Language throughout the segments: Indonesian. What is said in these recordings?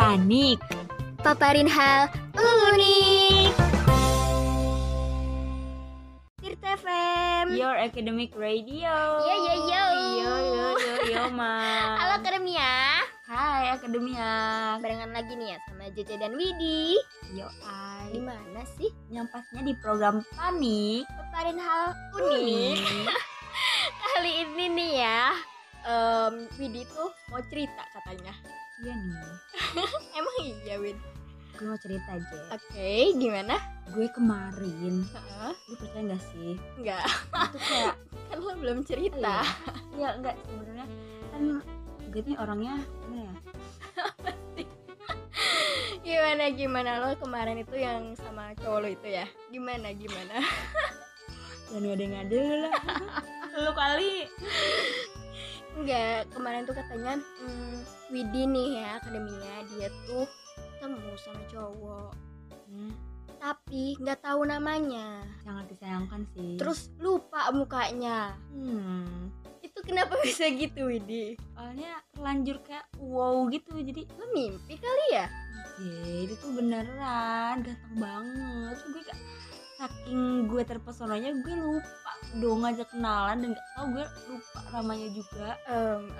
panik. Paparin hal unik. Tirta FM. Your academic radio. Yo, yo, yo. Yo yo yo yo ma. Halo Akademia. Hai akademia. Barengan lagi nih ya sama Jeje dan Widi. Yo ai. Di mana sih? Yang pastinya di program panik. Paparin hal unik. Kali ini nih ya. em, Widi tuh mau cerita katanya. Iya nih. Emang iya Wid? Gue mau cerita aja. Oke, gimana? Gue kemarin, Heeh. lu percaya gak sih? Enggak, Itu kayak kan lo belum cerita. Iya enggak sebenarnya kan gue nih orangnya gimana ya? Gimana gimana lo kemarin itu yang sama cowok lo itu ya? Gimana gimana? Dan ngade-ngade lu lah. lu kali. Enggak, kemarin tuh katanya hmm, Widi nih ya akademinya. Dia tuh ketemu sama cowok. Hmm, tapi nggak tahu namanya. Sangat disayangkan sih. terus lupa mukanya. Hmm, itu kenapa bisa gitu Widi soalnya terlanjur kayak wow gitu jadi lo mimpi kali ya? Iya, itu tuh beneran. Ganteng banget. Saking gue terpesonanya gue lupa dong ngajak kenalan dan gak tau gue lupa namanya juga.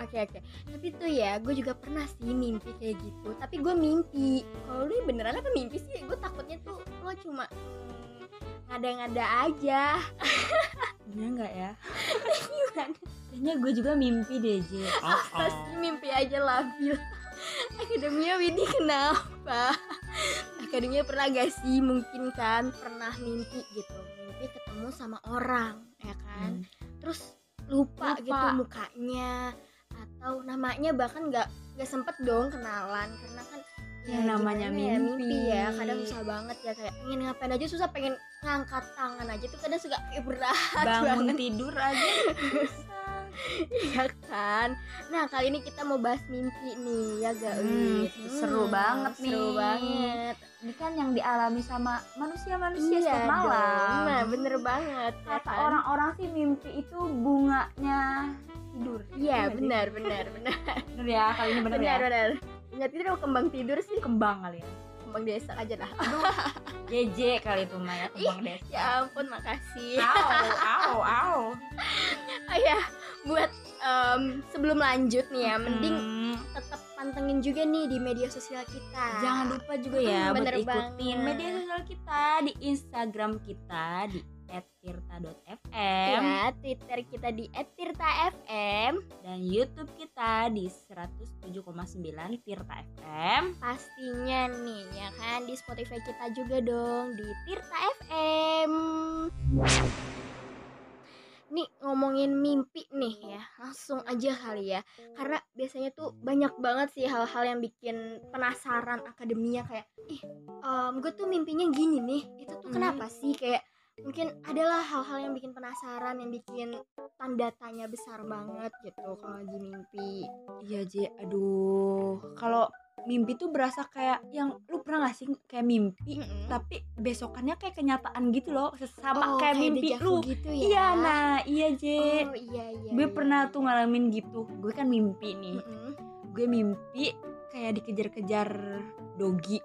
Oke oke. Tapi tuh ya gue juga pernah sih mimpi kayak gitu. Tapi gue mimpi. Kalau lu beneran apa mimpi sih? Gue takutnya tuh lo cuma hmm, ngada-ngada aja. Bener nggak ya? Kayaknya gue juga mimpi deh, J. pasti mimpi aja labil akademia Widi kenapa? Akademia pernah gak sih? Mungkin kan pernah mimpi gitu. Mimpi ketemu sama orang ya kan? Hmm. terus lupa, Lupa. gitu mukanya. Atau namanya bahkan nggak nggak sempet dong kenalan. Karena kan Ya, namanya gimana ya, mimpi. ya. Kadang susah banget ya kayak pengen ngapain aja susah pengen ngangkat tangan aja tuh kadang suka berat Bangun banget. tidur aja susah. ya kan nah kali ini kita mau bahas mimpi nih ya gak Hmm, seru banget nih. seru banget Ini kan yang dialami sama manusia-manusia iya setiap dong. malam. nah bener banget ya Kata kan? orang-orang sih mimpi itu bunganya tidur. iya Iya benar benar benar Bener ya, kali ini benar ya. benar nggak tidur mau kembang tidur sih Kembang kali ya. kembang desa aja lah JJ kali itu Maya kembang desa. ya ampun makasih Au, au, buat em, sebelum lanjut nih ya mending Hmm, tetap pantengin juga nih di media sosial kita. Jangan lupa juga ya Hmm, buat ikutin banget. media sosial kita di Instagram kita di @tirta.fm ya Twitter kita di @tirta_fm dan YouTube kita di 107,9 Tirta FM. pastinya nih ya kan? Di Spotify kita juga dong di Tirta FM nih ngomongin mimpi nih ya langsung aja kali ya karena biasanya tuh banyak banget sih hal-hal yang bikin penasaran akademinya kayak ih em, gue tuh mimpinya gini nih itu tuh Hmm. kenapa sih kayak mungkin adalah hal-hal yang bikin penasaran yang bikin tanda tanya besar banget gitu kalau lagi mimpi. Iya J, aduh. Kalau mimpi tuh berasa kayak yang lu pernah gak sih kayak mimpi Mm-mm. tapi besokannya kayak kenyataan gitu loh sama Oh, kayak mimpi deja vu lu. gitu ya? Iya nah iya J oh iya iya gue iya. pernah tuh ngalamin gitu. Gue kan mimpi nih. Mm-mm. gue mimpi kayak dikejar-kejar dogi.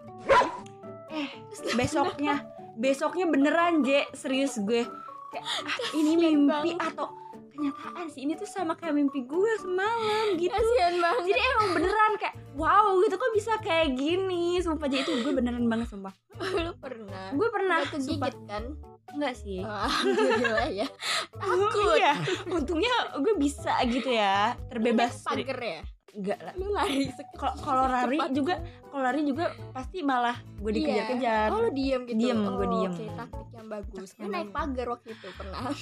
Eh besoknya besoknya beneran J. Serius gue. Kayak ah, ini Kasian mimpi banget. atau kenyataan sih ini tuh sama kayak mimpi gue semalam gitu. Kasihan banget. Jadi emang beneran kayak wow gitu kok bisa kayak gini? Sumpah jadi itu gue beneran banget sumpah. Lu pernah? Gue pernah sumpah. kegigit kan? Enggak sih. Alhamdulillah ya. Takut. Iya untungnya gue bisa gitu ya terbebas. dari pagar ya enggak lah. Lu lari kalau lari juga kalau lari juga pasti malah gue Iya. dikejar-kejar. Oh lu diem gitu? Diem, oh, gue diem. oke taktik yang bagus. Gue naik pagar waktu itu pernah.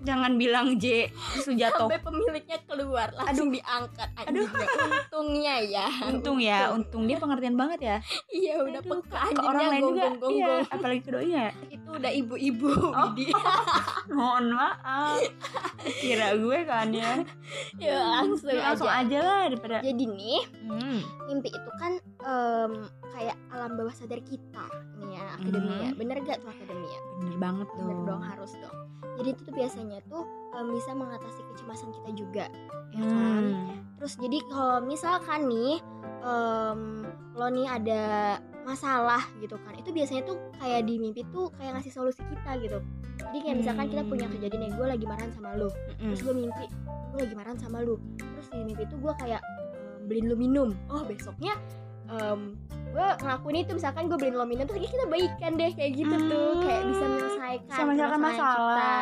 Jangan bilang J Sujato sampai pemiliknya keluar langsung diangkat. Aduh. untungnya ya. Untung ya untung. dia pengertian banget ya. Iya udah Aduh, peka ke orang lain juga. gonggong gonggong iya apalagi ke doi ya itu udah ibu-ibu Oh. Mohon maaf. Kira gue kan ya. Ya langsung, Ya, langsung aja. aja lah daripada jadi nih hmm. mimpi itu kan em, kayak alam bawah sadar kita nih ya akademia Mhm. bener gak tuh akademia bener banget dong bener dong harus dong jadi itu tuh biasanya tuh em, bisa mengatasi kecemasan kita juga ya kan Hmm. terus jadi kalau misalkan nih em, lo nih ada masalah gitu kan itu biasanya tuh kayak di mimpi tuh kayak ngasih solusi kita gitu jadi kayak misalkan kita punya Hmm. kejadian nih gue lagi marahan sama lo Mm-mm. terus gue mimpi gue lagi marahan sama lu terus di mimpi itu gue kayak ehm, beliin lu minum oh besoknya em, gue ngelakuin itu misalkan gue beliin lo minum terus kita baikan deh kayak gitu tuh Hmm. kayak bisa menyelesaikan permasalahan masalah. kita.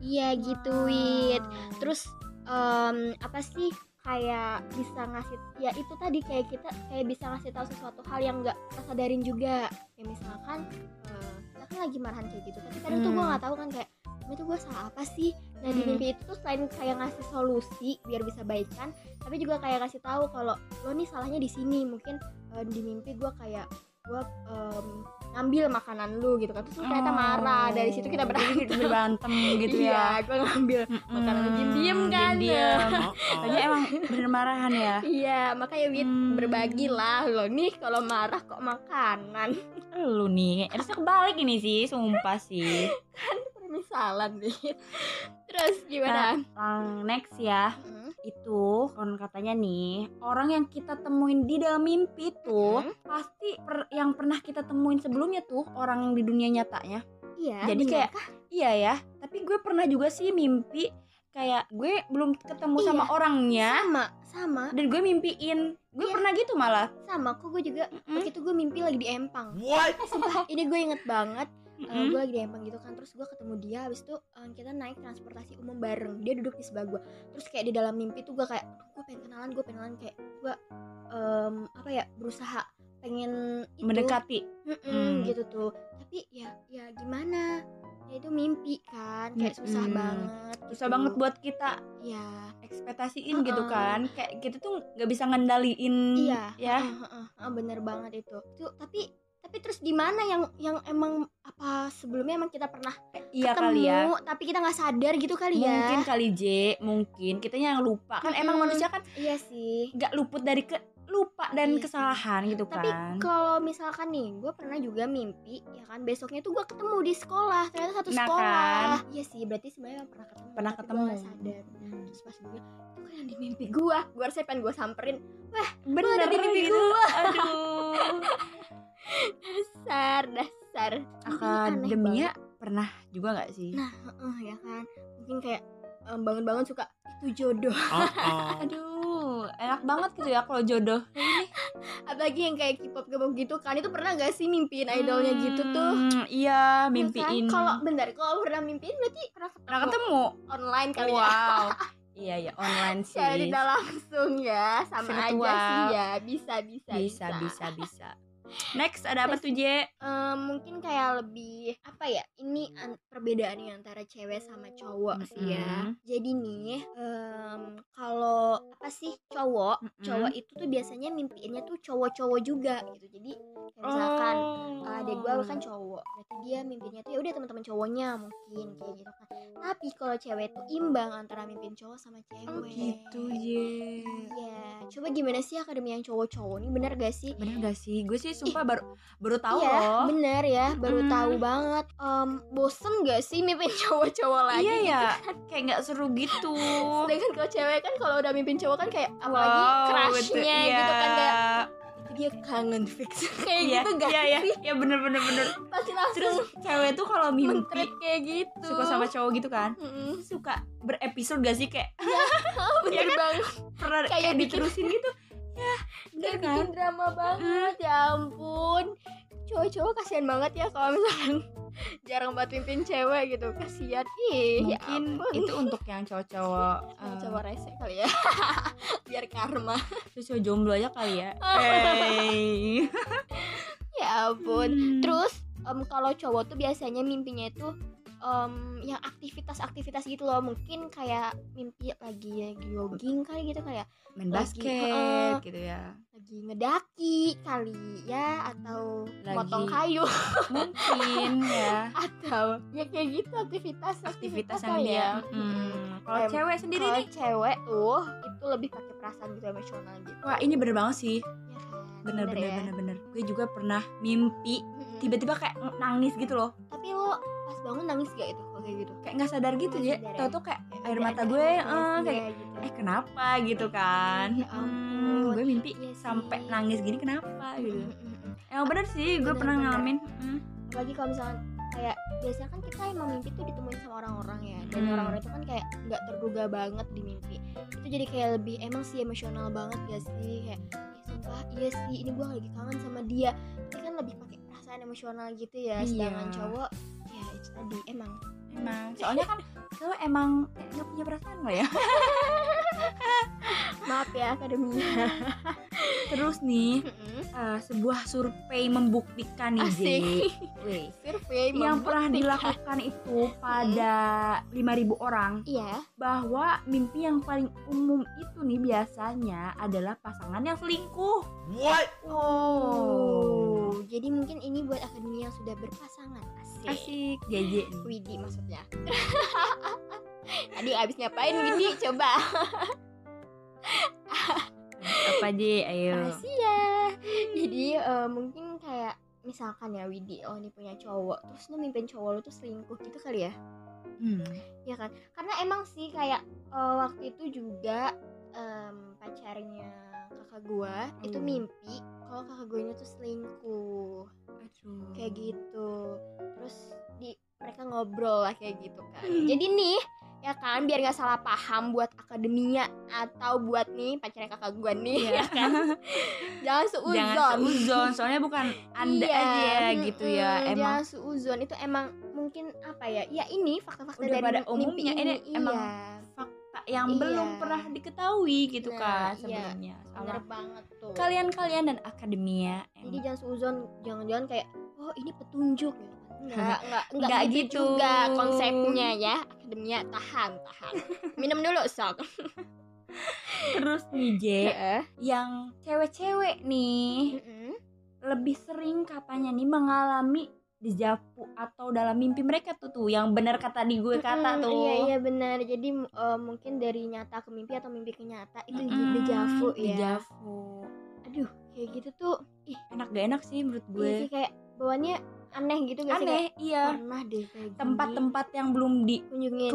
iya gitu wit terus em, apa sih kayak bisa ngasih ya itu tadi kayak kita kayak bisa ngasih tahu sesuatu hal yang nggak kita sadarin juga kayak misalkan eh, kita kan lagi marahan kayak gitu tapi kadang tuh gue Hmm. nggak tahu kan kayak "Ini tuh gue salah apa sih nah di Hmm. mimpi itu tuh selain kayak ngasih solusi biar bisa baikan tapi juga kayak ngasih tahu kalau lo nih salahnya di sini mungkin eh, di mimpi gue kayak gue em, ngambil makanan lu gitu kan. Terus lu ternyata marah. Dari situ kita Oh, berantem. berantem gitu iya ya? gue ngambil makanan lu. Diem-diem kan. Diem Tanya emang bener marahan ya? Iya, makanya Wit Hmm. berbagilah lo nih kalau marah kok makanan. lu nih harusnya kebalik ini sih sumpah sih Permisalan Wit. Terus gimana? Lang next ya Hmm, itu kon katanya nih orang yang kita temuin di dalam mimpi tuh Hmm. pasti per- yang pernah kita temuin sebelumnya tuh orang di dunia nyatanya Iya. Jadi kayak iya ya tapi gue pernah juga sih mimpi kayak gue belum ketemu Iya. sama orangnya sama, sama, dan gue mimpiin gue Iya. pernah gitu malah sama. Kok gue juga Mm-mm. waktu itu gue mimpi lagi di Empang. What? Sumpah, ini gue inget banget. Eh, Mm-mm. gue lagi di Empang gitu kan terus gue ketemu dia habis itu eh, kita naik transportasi umum bareng. Dia duduk di sebelah gue terus kayak di dalam mimpi tuh gue kayak gue pengen kenalan gue pengen kenalan. Kayak gue em, apa ya berusaha pengen itu. Mendekati. Mm-mm, Hmm. gitu tuh. Tapi ya ya gimana? Ya itu mimpi kan kayak susah Mm-mm. banget susah gitu. banget buat kita ya ekspektasiin gitu Uh-uh. kan. Kayak kita tuh nggak bisa ngendaliin iya ya. Heeh, heeh, heeh, bener banget itu. Tuh tapi tapi terus di mana yang yang emang apa sebelumnya emang kita pernah iya ketemu kali ya. tapi kita nggak sadar gitu kali ya? Mungkin kali J mungkin. Kitanya yang lupa. Kan emang Mm-mm. manusia kan iya sih. nggak luput dari ke lupa dan Iya sih. kesalahan gitu tapi kan. kalau misalkan nih gue pernah juga mimpi ya kan besoknya tuh gue ketemu di sekolah. Ternyata satu Nah, sekolah. kan? iya sih berarti sebenarnya pernah ketemu pernah tapi ketemu gue nggak sadar. Terus pas gue itu kan yang di mimpi gue gue harusnya pengen gue samperin. Bener ada di mimpi gitu. gua. aduh dasar dasar. Akademia pernah juga nggak sih? Nah, Heeh, ya kan. Mungkin kayak em, bangun-bangun suka itu jodoh. Uh-oh. aduh enak banget gitu ya kalau jodoh. Apalagi yang kayak K-pop K-pop gitu kan. Itu pernah gak sih mimpiin idolnya gitu tuh? Hmm, iya Ya kan? mimpiin. Kalau bentar kalau pernah mimpiin berarti pernah ketemu, pernah ketemu? online kali ya? Wow. Iya iya online sih. Ya tidak langsung ya sama aja Virtual. sih ya. Bisa bisa bisa. bisa bisa next ada apa tuh J? Em, mungkin kayak lebih apa ya ini an- perbedaannya antara cewek sama cowok sih ya. Jadi nih em, kalau apa sih cowok Mm-mm. cowok itu tuh biasanya mimpiinnya tuh cowok-cowok juga gitu. Jadi kayak misalkan Oh. adek gue kan cowok berarti dia mimpinya tuh ya udah teman-teman cowoknya mungkin kayak gitu kan. Tapi kalau cewek tuh imbang antara mimpin cowok sama cewek. Oh gitu J. Iya, coba gimana sih akademi yang cowok-cowok nih bener gak sih? bener gak sih? Gue sih sumpah baru baru tahu iya, loh bener ya, baru Mm-mm. tahu banget. Em, bosen gak sih mimpin cowok-cowok lagi? iya gitu? ya kayak nggak seru gitu Sedangkan kalau cewek kan kalau udah mimpin cowok kan kayak apalagi Wow, crushnya betul. gitu kan kayak Iya. dia kangen fix kayak Iya, gitu gak iya, iya, sih? iya bener bener bener Pasti terus langsung cewek tuh kalau mimpi kayak gitu. suka sama cowok gitu kan Mm-mm. suka berepisode gak sih kayak Oh, bener kan? banget. pernah Kayak kayak, diterusin gitu ya Kayak kan bikin drama banget ya ampun. Cowok-cowok kasihan banget ya kalau misalkan jarang banget mimpin cewek gitu. Kasihan. Ih ya mungkin ampun. itu untuk yang cowok-cowok eh, cowok rese kali ya. Biar karma. terus cowok jomblo aja kali ya. Hey. ya ampun. Hmm. terus em, kalau cowok tuh biasanya mimpinya itu em, yang aktivitas-aktivitas gitu loh. Mungkin kayak mimpi lagi lagi jogging kali gitu kayak main Lagi, basket heeh. gitu ya. lagi ngedaki kali ya atau Lagi- potong kayu. mungkin ya. Atau ya kayak gitu aktivitas aktivitas yang kali dia ya. hmm. kalau cewek sendiri kalau nih? cewek tuh itu lebih pakai perasaan gitu emosional gitu. Wah ini bener banget sih. Ya kan? bener bener ya? bener bener. Gue juga pernah mimpi tiba-tiba kayak nangis gitu loh. Tapi lo bangun nangis gak itu kayak gitu kayak nggak sadar gitu ya ya? tau tuh kayak Kayak air ada- mata gue eh, ya kayak gitu. eh kenapa gitu kan Ya Hmm, gue mimpi Iya sampai nangis gini kenapa gitu Mm, mm, mm. emang bener sih gue pernah ngalamin Mm. apalagi kalau misalkan kayak biasanya kan kita emang mimpi tuh ditemuin sama orang-orang ya dan Hmm. orang-orang itu kan kayak nggak terduga banget di mimpi itu jadi kayak lebih emang sih emosional banget gak sih kayak "Ih, sumpah iya sih ini gue lagi kangen sama dia ini kan lebih pakai perasaan emosional gitu ya Iya. sedangkan cowok itu tadi emang. Emang soalnya kan cowok emang nggak punya perasaan lah ya. Maaf ya akademia terus nih eh, sebuah survei membuktikan nih asik. Survei yang pernah dilakukan itu pada 5000 orang iya. bahwa mimpi yang paling umum itu nih biasanya adalah pasangan yang selingkuh. What? oh. Jadi mungkin ini buat akademia yang sudah berpasangan asik Asik, JJ. Widi maksudnya Tadi abis ngapain Widi coba Apa J? Ayo. Makasih ya Jadi eh, mungkin kayak Misalkan ya Widi Oh ini punya cowok Terus lu mimpin cowok lu tuh selingkuh gitu kali ya Hmm. Ya kan Karena emang sih kayak eh, Waktu itu juga em, Pacarnya kakak gua Itu Oh. mimpi Kalau kakak gue tuh selingkuh Aduh. kayak gitu. Terus di mereka ngobrol lah kayak gitu kan jadi nih ya kan biar nggak salah paham buat akademia atau buat nih pacarnya kakak gue nih Iya. ya kan? jangan seuzon. Jangan seuzon, soalnya bukan anda Iya, aja ya gitu ya. Emang jangan seuzon. Itu emang mungkin apa ya? Ya ini fakta-fakta dari pada mimpi umumnya, ini iya emang fakta yang Iya. belum pernah diketahui gitu Nah, kan iya. sebelumnya bener sama banget tuh kalian-kalian dan akademia. jadi Emang. jangan seuzon jangan-jangan kayak oh ini petunjuk gitu kan Enggak, enggak, enggak, Nggak gitu, gitu. juga konsepnya ya. Akademia tahan, tahan. Minum dulu, sok. Terus nih J, yang cewek-cewek nih Mm-mm. lebih sering katanya nih mengalami dejavu atau dalam mimpi mereka tuh tuh yang benar kata di gue kata tuh Iya, iya benar. Jadi eh, mungkin dari nyata ke mimpi atau mimpi ke nyata itu Mm-mm, dejavu ya. dejavu. Aduh, kayak gitu tuh enak gak enak sih menurut iya gue sih kayak bawaannya aneh gitu gak sih? aneh Kayak, iya Pernah deh kayak gini. tempat-tempat yang belum dikunjungi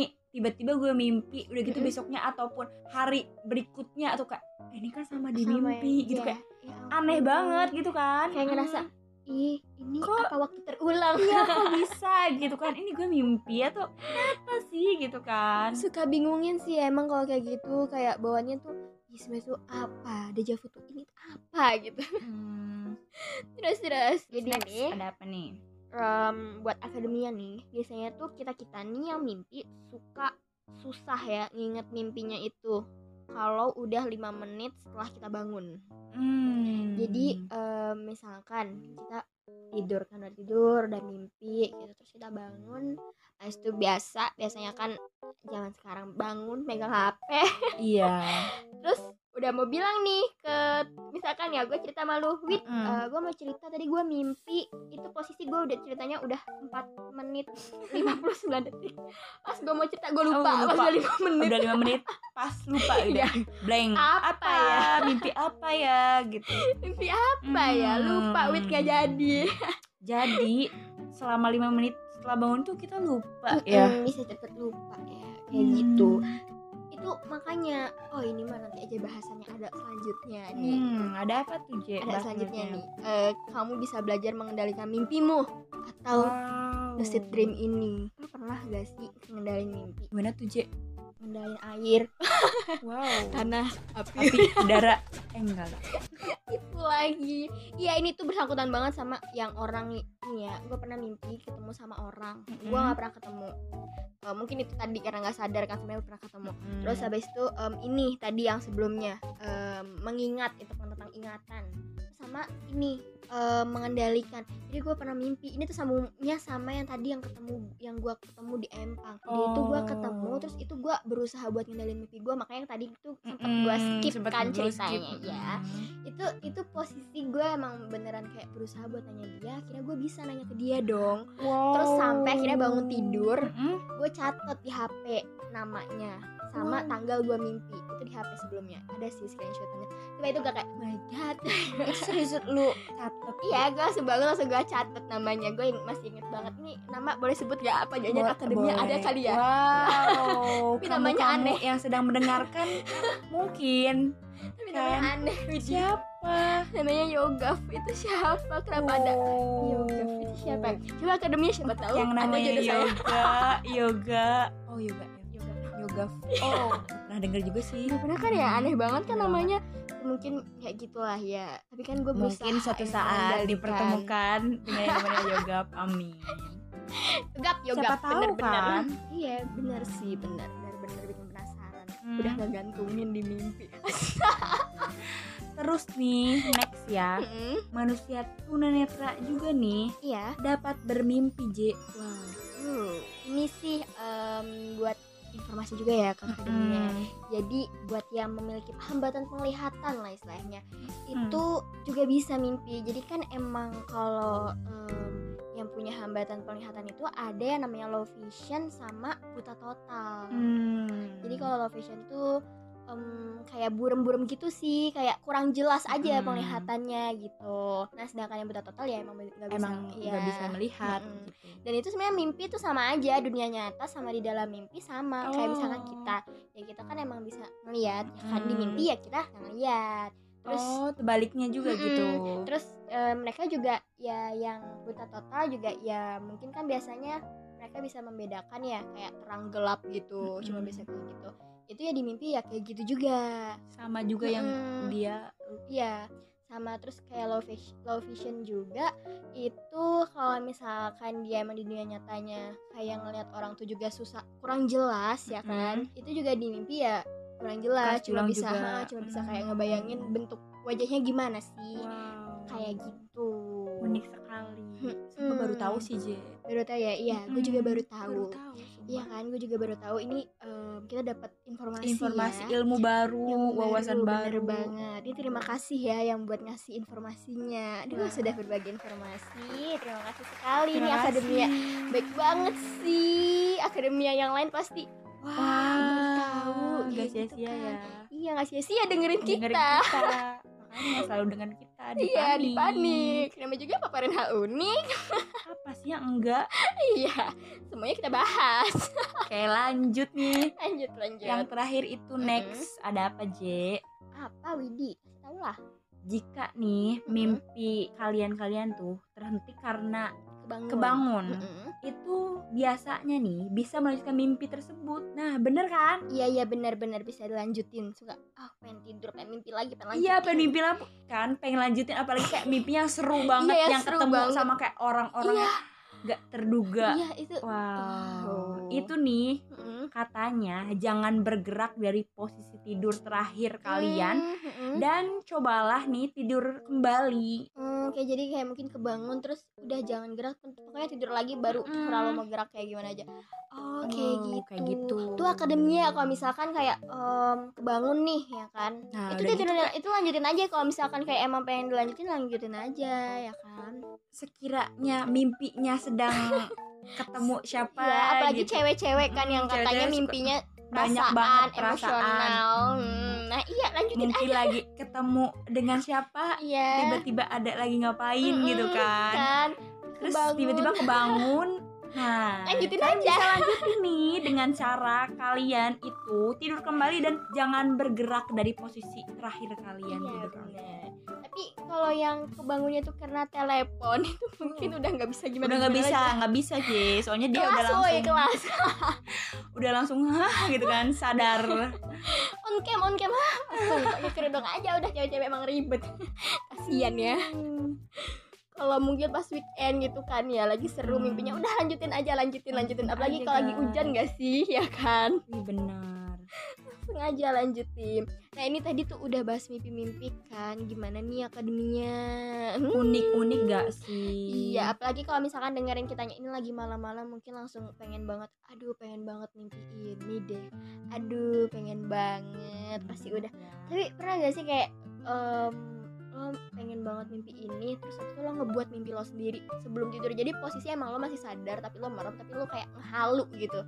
gitu. tiba-tiba gue mimpi udah gitu Mm-mm. besoknya ataupun hari berikutnya atau kayak "Eh, ini kan sama di Sama mimpi yang- gitu iya. kayak Ya aneh banget gitu kan Kayak ngerasa ih ini Kok- apa waktu terulang? Iya kok bisa gitu kan? Ini gue mimpi atau apa sih gitu kan. Suka bingungin sih emang kalau kayak gitu. Kayak bawaannya tuh "Ih, tuh apa? Dejavu tuh ini apa? gitu. Hmm, terus terus. Jadi next, nih ada apa nih? em, buat akademia nih biasanya tuh kita kita nih yang mimpi suka susah ya nginget mimpinya itu kalau udah lima menit setelah kita bangun. Hmm. jadi em, misalkan kita tidur kan udah tidur udah mimpi gitu terus kita bangun Habis itu biasa biasanya kan zaman sekarang bangun megang HP iya udah mau bilang nih ke misalkan ya gue cerita malu wit Mm-mm. gue mau cerita tadi gue mimpi itu posisi gue udah ceritanya udah 4 menit 59 detik. Pas gue mau cerita gue lupa, Oh, lupa. pas udah 5 menit. Udah lima menit pas lupa udah Iya. blank. Apa ya? mimpi apa ya? Gitu. Mimpi apa ya? Lupa wit gak jadi. Jadi selama lima menit setelah bangun tuh kita lupa ya. Mm, bisa cepet lupa ya kayak gitu itu makanya oh ini mah nanti aja bahasannya ada selanjutnya nih Hmm, ada apa tuh J? ada selanjutnya nih Eh, kamu bisa belajar mengendalikan mimpimu atau Wow. lucid dream ini lu pernah gak sih ngendalin mimpi Gimana tuh J? ngendalin air Wow. tanah api Tapi udara eh enggak lah. itu lagi iya ini tuh bersangkutan banget sama yang orang ini ya gue pernah mimpi ketemu sama orang gue Mm-mm. nggak pernah ketemu Eh, mungkin itu tadi karena nggak sadar kan sebenarnya pernah ketemu Hmm. terus habis itu em, ini tadi yang sebelumnya em, mengingat itu kan tentang ingatan sama ini em, mengendalikan jadi gue pernah mimpi ini tuh sambungnya sama yang tadi yang ketemu yang gue ketemu di empang jadi itu gue Oh. ketemu terus itu gue berusaha buat ngendalin mimpi gue makanya yang tadi itu sempet Mm-mm, gue skip sempet kan ceritanya skip. ya Mm. itu itu posisi gue emang beneran kayak berusaha buat nanya dia akhirnya gue bisa nanya ke dia dong Wow. terus sampai akhirnya bangun tidur Mm-mm. gue catet di HP namanya sama Wow. tanggal gue mimpi itu di HP sebelumnya ada sih screenshotannya coba itu gak kayak "Oh my god serius lu catet. iya gue langsung bangun langsung gue catet namanya gue yang masih inget banget nih nama boleh sebut gak apa jangan Bo- akademia ada kali ya Wow. Tapi namanya aneh. yang sedang mendengarkan mungkin tapi namanya Kan? aneh Widi. siapa? Namanya Yogaf. Itu siapa? Kenapa ada Yogaf? Itu siapa? Coba akademinya siapa tahu yang ada namanya saya. Yoga. Yoga. Oh yoga. Yogaf. Yoga oh pernah denger juga sih. Udah pernah kan ya? Aneh banget kan Iya. namanya. Mungkin kayak gitulah ya. Tapi kan gue mungkin suatu ya, saat dipertemukan dengan yang namanya yoga amin. Yogaf Siapa tahu kan? iya bener sih bener Hmm. udah ngegantungin di mimpi terus nih next ya Mm-mm. manusia tunanetra juga nih iya dapat bermimpi J wow Hmm, ini sih em, buat informasi juga ya ke akademinya. Hmm. Jadi buat yang memiliki hambatan penglihatan lah istilahnya, Hmm. itu juga bisa mimpi. Jadi kan emang kalau em, yang punya hambatan penglihatan itu ada yang namanya low vision sama buta total. Hmm. Jadi kalau low vision tuh em, kayak burem-burem gitu sih, kayak kurang jelas aja Hmm. penglihatannya gitu. Nah sedangkan yang buta total ya emang nggak bisa, emang ya. bisa melihat Mm-mm. gitu. dan itu sebenarnya mimpi itu sama aja dunia nyata sama di dalam mimpi sama kayak misalkan Oh. kita ya kita kan emang bisa ngelihat ya kan di Hmm. mimpi ya kita ngelihat terus oh tebaliknya juga Mm-mm. gitu terus eh, mereka juga ya yang buta total juga ya mungkin kan biasanya mereka bisa membedakan ya kayak terang gelap gitu cuma Mm-mm. bisa kayak gitu itu ya di mimpi ya kayak gitu juga sama juga yang Mm-mm. dia Iya, sama terus kayak low vision, low vision juga itu kalau misalkan dia emang di dunia nyatanya kayak ngelihat orang tuh juga susah kurang jelas ya kan itu juga di mimpi ya kurang jelas cuma bisa juga. ha, cuma bisa kayak Hmm. ngebayangin bentuk wajahnya gimana sih wow kayak gitu unik sekali Hmm. Sumpah baru tahu sih J baru tahu ya iya gue juga Mm-mm. baru tahu baru iya kan gue juga baru tahu ini em, kita dapat informasi informasi ya. ilmu baru Ilmu wawasan bener baru banget. Ini terima kasih ya yang buat ngasih informasinya. Aduh, Wah. sudah berbagi informasi. Terima kasih sekali Terima nih kasih. akademia. Baik banget sih. Akademia yang lain pasti wah, baru tahu. nggak Kayak gitu sia-sia kan. ya Iya, nggak sia-sia dengerin Dengerin kita. kita makanya selalu dengan kita di Iya, di panik. Nama juga paparan hal unik. apa sih yang enggak iya, semuanya kita bahas. Oke lanjut nih Lanjut, lanjut. yang terakhir itu next ada apa J apa Widi? Tahu lah. jika nih mimpi kalian-kalian tuh terhenti karena Kebangun. kebangun Mm-mm. itu biasanya nih bisa melanjutkan mimpi tersebut nah bener kan Iya iya benar-benar bisa dilanjutin suka ah pengen tidur pengen mimpi lagi pengen lanjutin Iya pengen mimpi lah kan pengen lanjutin apalagi kayak mimpi yang seru banget Iya, yang seru ketemu banget. sama kayak orang-orang Iya. gak terduga. iya itu Wow. Wow. Itu nih. Katanya jangan bergerak dari posisi tidur terakhir kalian Mm, mm-mm. dan cobalah nih tidur kembali. Hmm, kayak jadi kayak mungkin kebangun terus udah jangan gerak pokoknya tidur lagi baru Mm. terlalu mau gerak kayak gimana aja oh, kayak Oh, gitu kayak gitu. tuh akademia kalau misalkan kayak em, kebangun nih ya kan Nah, itu tidur gitu itu lanjutin aja kalau misalkan kayak emang pengen dilanjutin lanjutin aja ya kan sekiranya mimpinya sedang ketemu siapa ya apalagi gitu. cewek-cewek kan yang Mm, katanya cewek-cewek suka mimpinya banyak perasaan, banget perasaan. emosional Hmm, nah iya lanjutin mungkin lagi ketemu dengan siapa Iya. tiba-tiba ada lagi ngapain Mm-mm, gitu kan kan terus Kebangun. tiba-tiba kebangun nah Lanjutin kalian aja. bisa lanjutin nih dengan cara kalian itu tidur kembali dan jangan bergerak dari posisi terakhir kalian Iya gitu kan. Tapi kalau yang kebangunnya tuh karena telepon itu mungkin udah nggak bisa gimana udah nggak bisa nggak bisa sih soalnya dia kelas udah woy, langsung kelas. Udah langsung hah? gitu kan sadar. On cam on cam langsung pakai kerudung aja. Udah cewek-cewek emang ribet. Kasian ya kalau mungkin pas weekend gitu kan ya lagi seru Hmm. mimpinya. Udah lanjutin aja lanjutin lanjutin. Lanjutin apalagi kalau lagi hujan gak sih ya kan? Ih, benar. Langsung aja lanjutin. Nah ini tadi tuh udah bahas mimpi-mimpi kan. Gimana nih akademinya? Hmm. unik-unik gak sih? Iya, apalagi kalau misalkan dengerin kitanya ini lagi malam-malam mungkin langsung pengen banget, aduh pengen banget mimpi ini deh, aduh pengen banget, pasti udah. Tapi pernah gak sih kayak em, lo pengen banget mimpi ini, terus habis itu lo ngebuat mimpi lo sendiri sebelum tidur. Jadi posisi emang lo masih sadar, tapi lo merem, tapi lo kayak ngehalu gitu.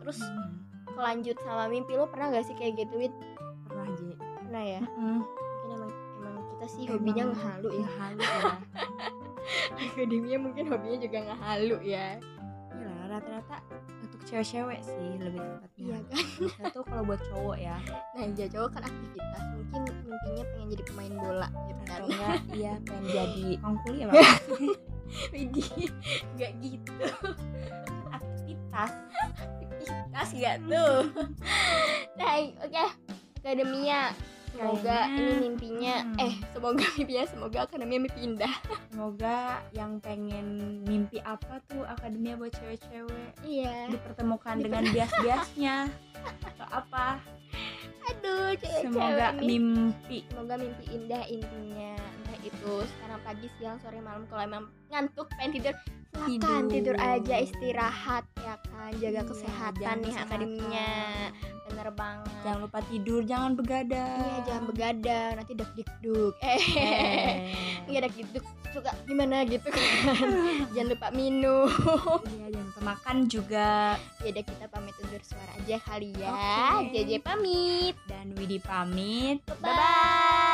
Terus Hmm, kelanjut sama mimpi lo pernah gak sih kayak gitu, Wit? pernah J Pernah ya? Hmm, Mungkin emang, emang kita sih hobinya emang ngehalu ya. ngehalu ya Akademia mungkin hobinya juga ngehalu ya. Iya rata-rata cewek-cewek sih lebih tepatnya. Iya kan? Satu kalau buat cowok ya. Nah ya cowok kan aktivitas mungkin mimpinya pengen jadi pemain bola gitu kan? Atau enggak iya pengen jadi kongkuli ya? Widih, nggak gitu. Aktivitas. Aktivitas gak tuh? Nah oke akademia semoga ini mimpinya hmm. eh semoga mimpinya semoga akademia mimpi indah semoga yang pengen mimpi apa tuh akademia buat cewek-cewek? Iya. Dipertemukan Diper- dengan bias-biasnya atau apa? Aduh cewek-cewek semoga ini. mimpi. Semoga mimpi indah intinya. Entah itu sekarang pagi siang sore malam. Kalau emang ngantuk pengen tidur silakan tidur. Tidur. aja istirahat ya kan. Jaga Iya, kesehatan nih akademinya bener banget. Jangan lupa tidur jangan begadang. Iya jangan begadang nanti dak dikduk eh Eh. nggak dak dikduk suka gimana gitu kan. Jangan lupa minum. Iya jangan lupa makan juga. Jadi kita pamit undur suara aja kali ya. Oke. JJ pamit. Dan Widi pamit. Bye, -bye.